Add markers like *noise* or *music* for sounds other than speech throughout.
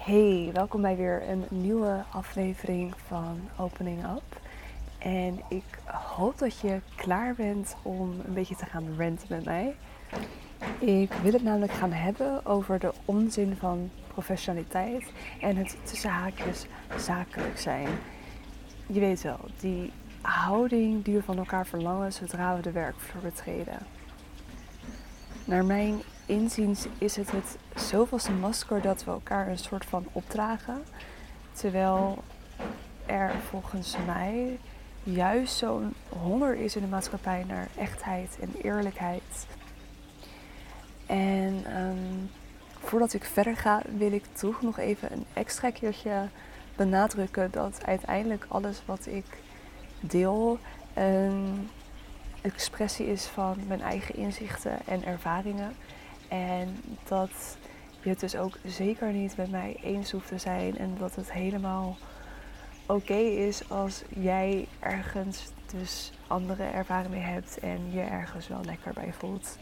Hey, welkom bij weer een nieuwe aflevering van Opening Up. En ik hoop dat je klaar bent om een beetje te gaan ranten met mij. Ik wil het namelijk gaan hebben over de onzin van professionaliteit en het tussen haakjes zakelijk zijn. Je weet wel, die houding die we van elkaar verlangen zodra we de werkvloer betreden. Naar mijn inziens is het het zoveelste masker dat we elkaar een soort van opdragen. Terwijl er volgens mij juist zo'n honger is in de maatschappij naar echtheid en eerlijkheid. En um, voordat ik verder ga, wil ik toch nog even een extra keertje benadrukken dat uiteindelijk alles wat ik deel een expressie is van mijn eigen inzichten en ervaringen. En dat je het dus ook zeker niet met mij eens hoeft te zijn. En dat het helemaal oké is als jij ergens dus andere ervaringen mee hebt en je ergens wel lekker bij voelt.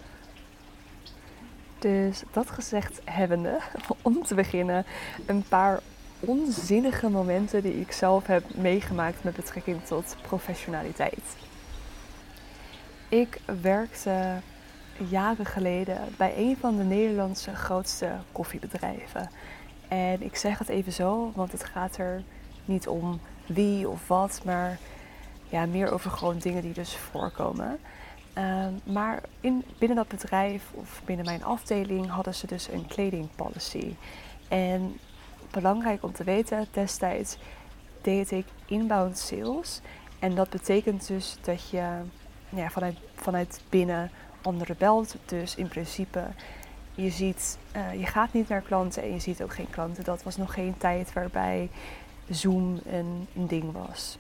Dus dat gezegd hebbende, *laughs* om te beginnen, een paar onzinnige momenten die ik zelf heb meegemaakt met betrekking tot professionaliteit. Ik werkte jaren geleden bij een van de Nederlandse grootste koffiebedrijven. En ik zeg het even zo, want het gaat er niet om wie of wat, maar ja, meer over gewoon dingen die dus voorkomen. Ehm, maar in, binnen dat bedrijf of binnen mijn afdeling hadden ze dus een kledingpolicy. En belangrijk om te weten, destijds deed ik inbound sales. En dat betekent dus dat je ja, vanuit, vanuit binnen andere belt. Dus in principe, je ziet, uh, je gaat niet naar klanten en je ziet ook geen klanten. Dat was nog geen tijd waarbij Zoom een, een ding was.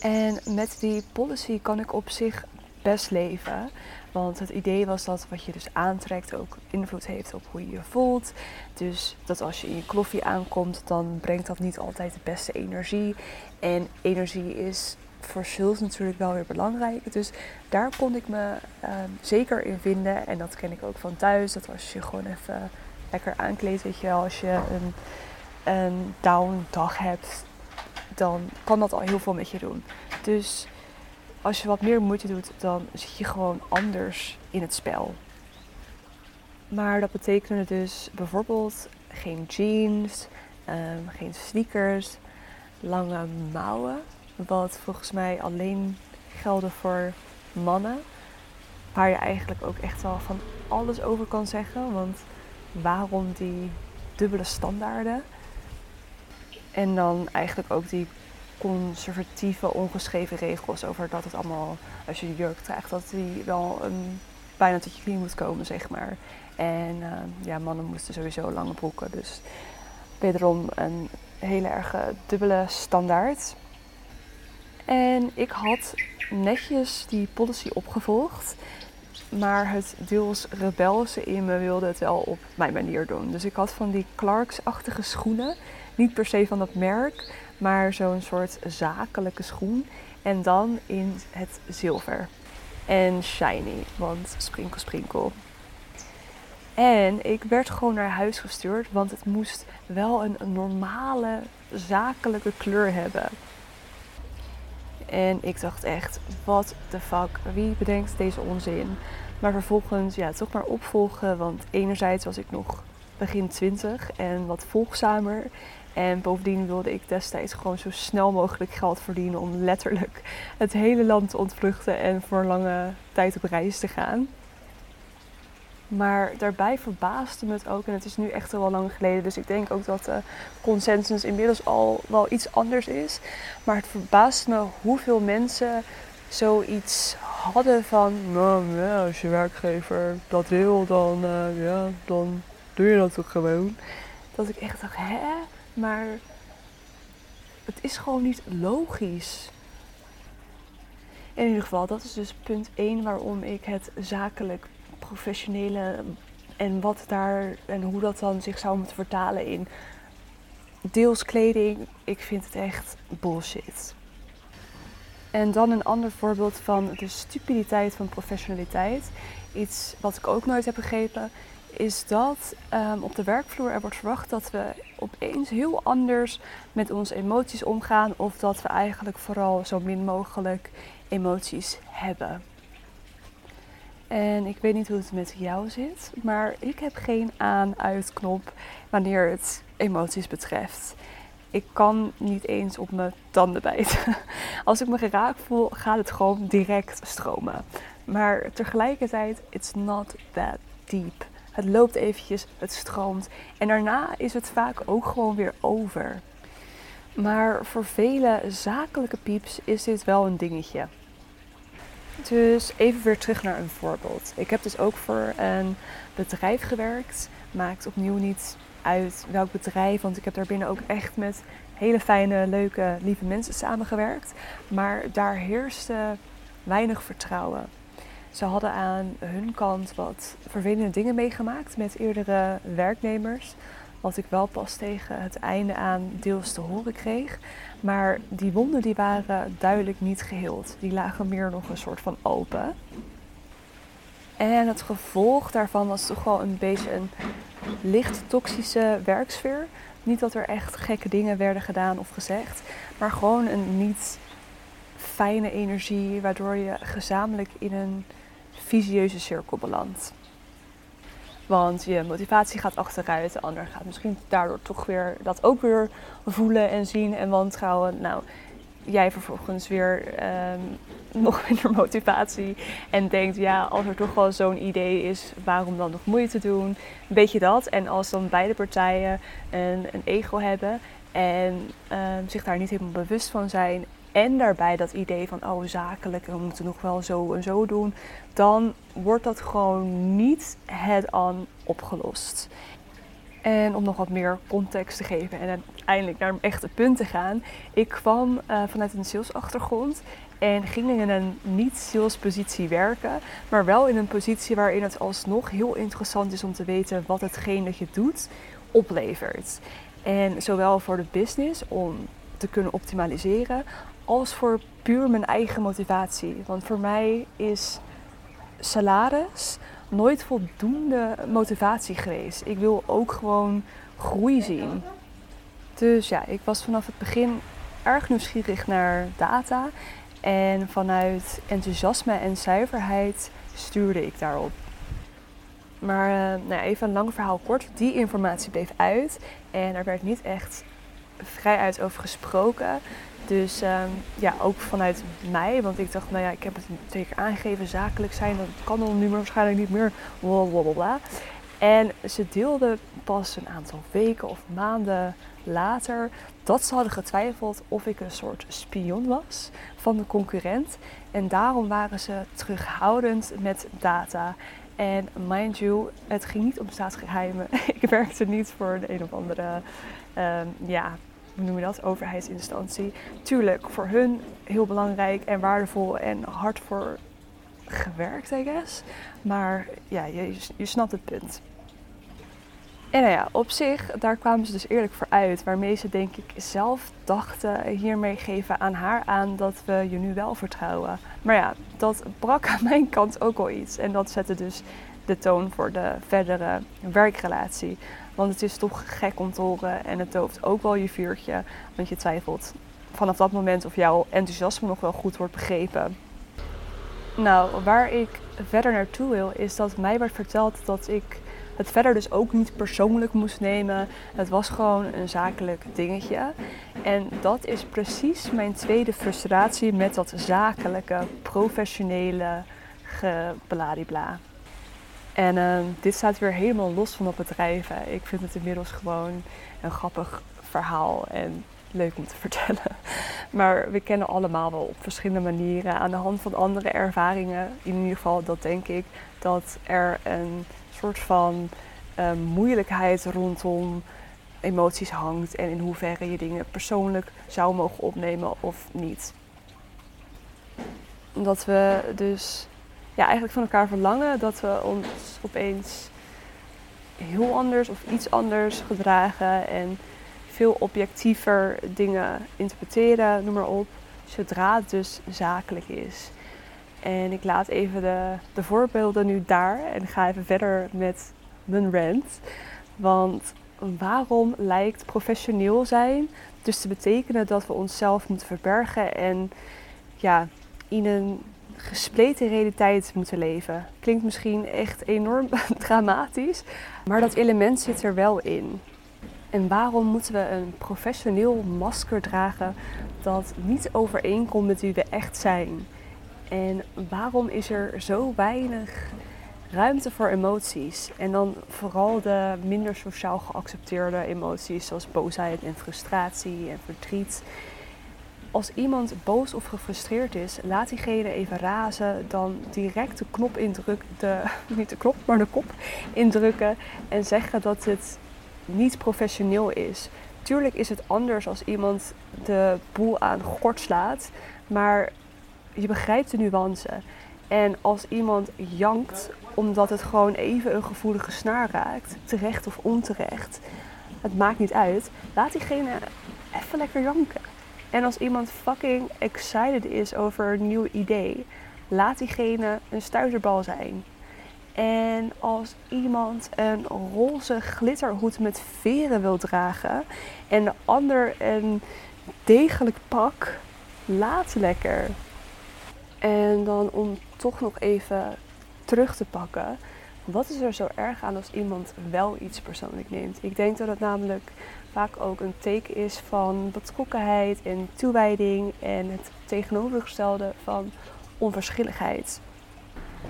En met die policy kan ik op zich best leven. Want het idee was dat wat je dus aantrekt ook invloed heeft op hoe je je voelt. Dus dat als je in je kloffie aankomt, dan brengt dat niet altijd de beste energie. En energie is voor sales natuurlijk wel weer belangrijk. Dus daar kon ik me ehm, zeker in vinden. En dat ken ik ook van thuis. Dat als je gewoon even lekker aankleedt, weet je wel, als je een, een down dag hebt, dan kan dat al heel veel met je doen. Dus als je wat meer moeite doet, dan zit je gewoon anders in het spel. Maar dat betekende dus bijvoorbeeld geen jeans, ehm, geen sneakers, lange mouwen wat volgens mij alleen gelden voor mannen. Waar je eigenlijk ook echt wel van alles over kan zeggen. Want waarom die dubbele standaarden? En dan eigenlijk ook die conservatieve, ongeschreven regels over dat het allemaal, als je jurk draagt, dat die wel een, bijna tot je knie moet komen, zeg maar. En uh, ja, mannen moesten sowieso lange broeken. Dus wederom een hele erge dubbele standaard. En ik had netjes die policy opgevolgd. Maar het deels rebelse in me wilde het wel op mijn manier doen. Dus ik had van die Clarks-achtige schoenen. Niet per se van dat merk, maar zo'n soort zakelijke schoen. En dan in het zilver. En shiny, want sprinkel, sprinkel. En ik werd gewoon naar huis gestuurd, want het moest wel een normale, zakelijke kleur hebben. En ik dacht echt, wat de fuck, wie bedenkt deze onzin? Maar vervolgens, ja, toch maar opvolgen. Want enerzijds was ik nog begin 20 en wat volgzamer. En bovendien wilde ik destijds gewoon zo snel mogelijk geld verdienen om letterlijk het hele land te ontvluchten en voor een lange tijd op reis te gaan. Maar daarbij verbaasde me het ook, en het is nu echt al wel lang geleden, dus ik denk ook dat consensus inmiddels al wel iets anders is. Maar het verbaast me hoeveel mensen zoiets hadden van, nou ja, als je werkgever dat wil, dan, uh, ja, dan doe je dat toch gewoon. Dat ik echt dacht, hè? Maar het is gewoon niet logisch. In ieder geval, dat is dus punt 1 waarom ik het zakelijk professionele en wat daar en hoe dat dan zich zou moeten vertalen in deels kleding. Ik vind het echt bullshit. En dan een ander voorbeeld van de stupiditeit van professionaliteit. Iets wat ik ook nooit heb begrepen is dat um, op de werkvloer er wordt verwacht dat we opeens heel anders met onze emoties omgaan. Of dat we eigenlijk vooral zo min mogelijk emoties hebben. En ik weet niet hoe het met jou zit, maar ik heb geen aan-uitknop wanneer het emoties betreft. Ik kan niet eens op mijn tanden bijten. *laughs* Als ik me geraakt voel, gaat het gewoon direct stromen. Maar tegelijkertijd, it's not that deep. Het loopt eventjes, het stroomt. En daarna is het vaak ook gewoon weer over. Maar voor vele zakelijke pieps is dit wel een dingetje. Dus even weer terug naar een voorbeeld. Ik heb dus ook voor een bedrijf gewerkt. Maakt opnieuw niet uit welk bedrijf, want ik heb daar binnen ook echt met hele fijne, leuke, lieve mensen samengewerkt. Maar daar heerste weinig vertrouwen. Ze hadden aan hun kant wat vervelende dingen meegemaakt met eerdere werknemers. Wat ik wel pas tegen het einde aan deels te horen kreeg. Maar die wonden die waren duidelijk niet geheeld. Die lagen meer nog een soort van open. En het gevolg daarvan was toch wel een beetje een licht toxische werksfeer. Niet dat er echt gekke dingen werden gedaan of gezegd, maar gewoon een niet fijne energie, waardoor je gezamenlijk in een visieuze cirkel belandt. Want je motivatie gaat achteruit, de ander gaat misschien daardoor toch weer dat ook weer voelen en zien en wantrouwen. Nou, jij vervolgens weer ehm, *laughs* nog minder motivatie en denkt, ja, als er toch wel zo'n idee is, waarom dan nog moeite doen? Een beetje dat. En als dan beide partijen een, een ego hebben en ehm, zich daar niet helemaal bewust van zijn en daarbij dat idee van, oh zakelijk, we moeten nog wel zo en zo doen, dan wordt dat gewoon niet head-on opgelost. En om nog wat meer context te geven en uiteindelijk naar een echte punt te gaan. Ik kwam uh, vanuit een salesachtergrond en ging in een niet-sales positie werken, maar wel in een positie waarin het alsnog heel interessant is om te weten wat hetgeen dat je doet oplevert. En zowel voor de business om te kunnen optimaliseren, als voor puur mijn eigen motivatie. Want voor mij is salaris nooit voldoende motivatie geweest. Ik wil ook gewoon groei zien. Dus ja, ik was vanaf het begin erg nieuwsgierig naar data. En vanuit enthousiasme en zuiverheid stuurde ik daarop. Maar uh, nou even een lang verhaal kort. Die informatie bleef uit. En er werd niet echt vrijuit over gesproken. Dus um, ja, ook vanuit mij, want ik dacht, nou ja, ik heb het zeker aangegeven, zakelijk zijn, dat kan dan nu waarschijnlijk niet meer, blablabla. En ze deelden pas een aantal weken of maanden later dat ze hadden getwijfeld of ik een soort spion was van de concurrent. En daarom waren ze terughoudend met data. En mind you, het ging niet om staatsgeheimen. *laughs* ik werkte niet voor de een of andere um, ja, hoe noem je dat, overheidsinstantie. Tuurlijk, voor hun heel belangrijk en waardevol en hard voor gewerkt, I guess. Maar ja, je, je snapt het punt. En nou ja, op zich, daar kwamen ze dus eerlijk voor uit. Waarmee ze denk ik zelf dachten, hiermee geven aan haar aan dat we je nu wel vertrouwen. Maar ja, dat brak aan mijn kant ook al iets. En dat zette dus de toon voor de verdere werkrelatie. Want het is toch gek om te horen en het dooft ook wel je vuurtje. Want je twijfelt vanaf dat moment of jouw enthousiasme nog wel goed wordt begrepen. Nou, waar ik verder naartoe wil, is dat mij werd verteld dat ik het verder dus ook niet persoonlijk moest nemen. Het was gewoon een zakelijk dingetje. En dat is precies mijn tweede frustratie met dat zakelijke, professionele gebladibla. En uh, dit staat weer helemaal los van dat bedrijf. Ik vind het inmiddels gewoon een grappig verhaal en leuk om te *laughs* vertellen. Maar we kennen allemaal wel op verschillende manieren aan de hand van andere ervaringen. In ieder geval, dat denk ik, dat er een soort van uh, moeilijkheid rondom emoties hangt en in hoeverre je dingen persoonlijk zou mogen opnemen of niet. Dat we dus ja, eigenlijk van elkaar verlangen dat we ons opeens heel anders of iets anders gedragen en veel objectiever dingen interpreteren, noem maar op, zodra het dus zakelijk is. En ik laat even de, de voorbeelden nu daar en ga even verder met mijn rant. Want waarom lijkt professioneel zijn dus te betekenen dat we onszelf moeten verbergen en ja, in een gespleten realiteit moeten leven? Klinkt misschien echt enorm *laughs* dramatisch, maar dat element zit er wel in. En waarom moeten we een professioneel masker dragen dat niet overeenkomt met wie we echt zijn? En waarom is er zo weinig ruimte voor emoties? En dan vooral de minder sociaal geaccepteerde emoties zoals boosheid en frustratie en verdriet. Als iemand boos of gefrustreerd is, laat diegene even razen, dan direct de knop indrukken, *laughs* niet de knop, maar de kop indrukken en zeggen dat het niet professioneel is. Tuurlijk is het anders als iemand de boel aan gort slaat, maar je begrijpt de nuance. En als iemand jankt omdat het gewoon even een gevoelige snaar raakt, terecht of onterecht, het maakt niet uit, laat diegene even lekker janken. En als iemand fucking excited is over een nieuw idee, laat diegene een stuiterbal zijn. En als iemand een roze glitterhoed met veren wil dragen en de ander een degelijk pak, laat lekker. En dan om toch nog even terug te pakken. Wat is er zo erg aan als iemand wel iets persoonlijk neemt? Ik denk dat het namelijk vaak ook een teken is van betrokkenheid en toewijding en het tegenovergestelde van onverschilligheid.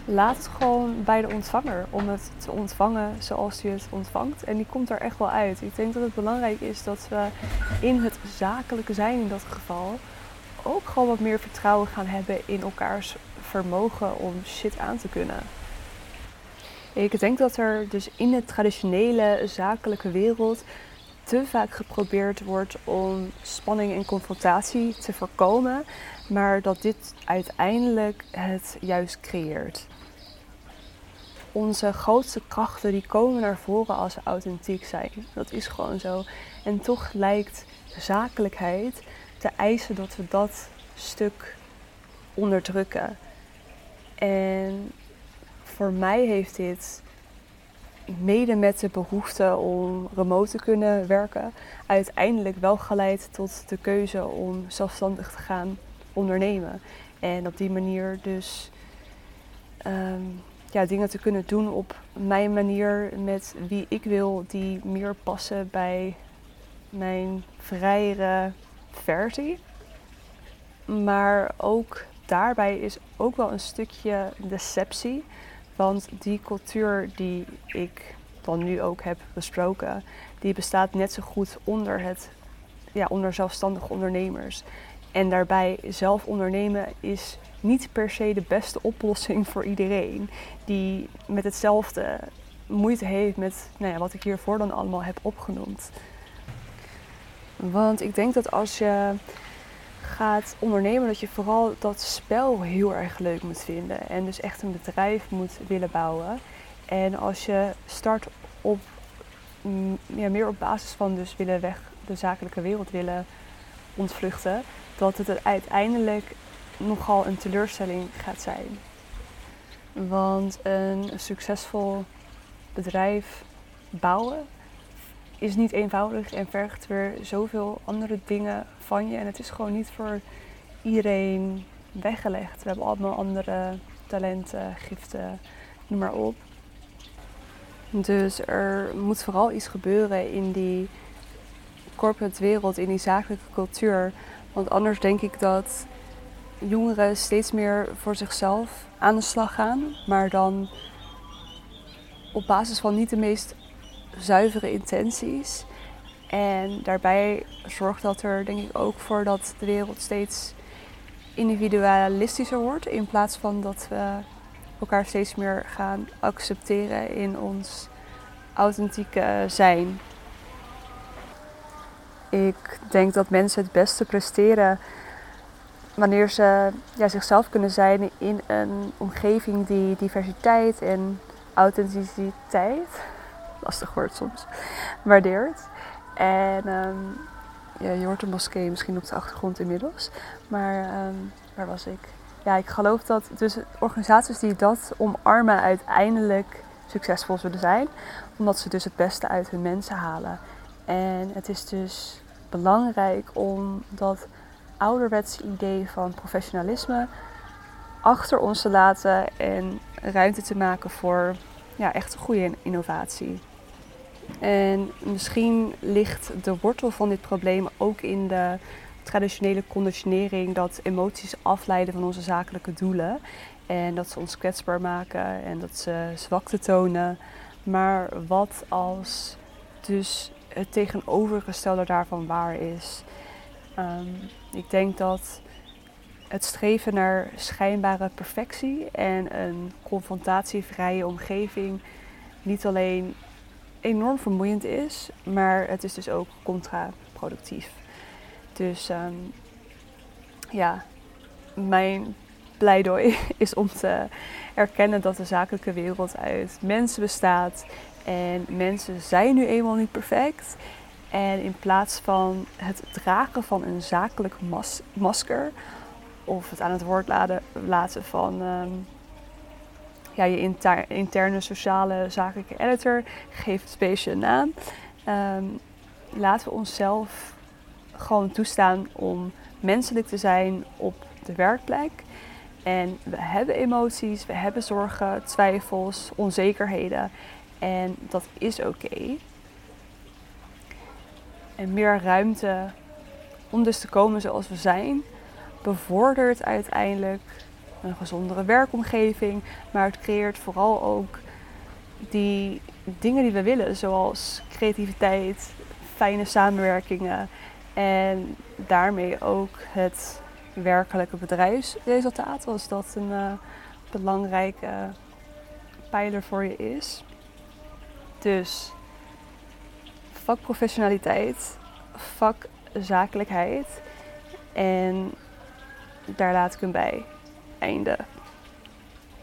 Laat het gewoon bij de ontvanger om het te ontvangen zoals hij het ontvangt. En die komt er echt wel uit. Ik denk dat het belangrijk is dat we in het zakelijke zijn in dat geval ook gewoon wat meer vertrouwen gaan hebben in elkaars vermogen om shit aan te kunnen. Ik denk dat er dus in de traditionele zakelijke wereld te vaak geprobeerd wordt om spanning en confrontatie te voorkomen, maar dat dit uiteindelijk het juist creëert. Onze grootste krachten die komen naar voren als ze authentiek zijn. Dat is gewoon zo. En toch lijkt zakelijkheid te eisen dat we dat stuk onderdrukken. En voor mij heeft dit mede met de behoefte om remote te kunnen werken, uiteindelijk wel geleid tot de keuze om zelfstandig te gaan ondernemen. En op die manier dus ehm, ja, dingen te kunnen doen op mijn manier met wie ik wil, die meer passen bij mijn vrijere versie. Maar ook daarbij is ook wel een stukje deceptie. Want die cultuur die ik dan nu ook heb besproken, die bestaat net zo goed onder, het, ja, onder zelfstandige ondernemers. En daarbij zelf ondernemen is niet per se de beste oplossing voor iedereen die met hetzelfde moeite heeft met nou ja, wat ik hiervoor dan allemaal heb opgenoemd. Want ik denk dat als je gaat ondernemen, dat je vooral dat spel heel erg leuk moet vinden. En dus echt een bedrijf moet willen bouwen. En als je start op mm, ja, meer op basis van dus willen weg de zakelijke wereld willen ontvluchten, dat het uiteindelijk nogal een teleurstelling gaat zijn. Want een succesvol bedrijf bouwen is niet eenvoudig en vergt weer zoveel andere dingen van je. En het is gewoon niet voor iedereen weggelegd. We hebben allemaal andere talenten, giften, noem maar op. Dus er moet vooral iets gebeuren in die corporate wereld, in die zakelijke cultuur. Want anders denk ik dat jongeren steeds meer voor zichzelf aan de slag gaan, maar dan op basis van niet de meest zuivere intenties. En daarbij zorgt dat er denk ik ook voor dat de wereld steeds individualistischer wordt. In plaats van dat we elkaar steeds meer gaan accepteren in ons authentieke zijn. Ik denk dat mensen het beste presteren wanneer ze ja, zichzelf kunnen zijn in een omgeving die diversiteit en authenticiteit, lastig woord soms, waardeert. En um, ja, je hoort een moskee misschien op de achtergrond inmiddels. Maar um, waar was ik? Ja, ik geloof dat dus organisaties die dat omarmen uiteindelijk succesvol zullen zijn, omdat ze dus het beste uit hun mensen halen. En het is dus belangrijk om dat ouderwetse idee van professionalisme achter ons te laten en ruimte te maken voor ja, echt goede innovatie. En misschien ligt de wortel van dit probleem ook in de traditionele conditionering dat emoties afleiden van onze zakelijke doelen. En dat ze ons kwetsbaar maken en dat ze zwakte tonen. Maar wat als dus het tegenovergestelde daarvan waar is? Ehm, ik denk dat het streven naar schijnbare perfectie en een confrontatievrije omgeving niet alleen enorm vermoeiend is, maar het is dus ook contraproductief. Dus ehm, ja, mijn pleidooi *laughs* is om te erkennen dat de zakelijke wereld uit mensen bestaat. En mensen zijn nu eenmaal niet perfect. En in plaats van het dragen van een zakelijk masker of het aan het woord laten, van ehm, ja, je interne sociale zakelijke editor, geef het beestje een naam. Um, laten we onszelf gewoon toestaan om menselijk te zijn op de werkplek. En we hebben emoties, we hebben zorgen, twijfels, onzekerheden. En dat is oké. En meer ruimte om dus te komen zoals we zijn, bevordert uiteindelijk een gezondere werkomgeving. Maar het creëert vooral ook die dingen die we willen, zoals creativiteit, fijne samenwerkingen en daarmee ook het werkelijke bedrijfsresultaat, als dat een uh, belangrijke pijler voor je is. Dus vakprofessionaliteit, vakzakelijkheid en daar laat ik hem bij. Einde.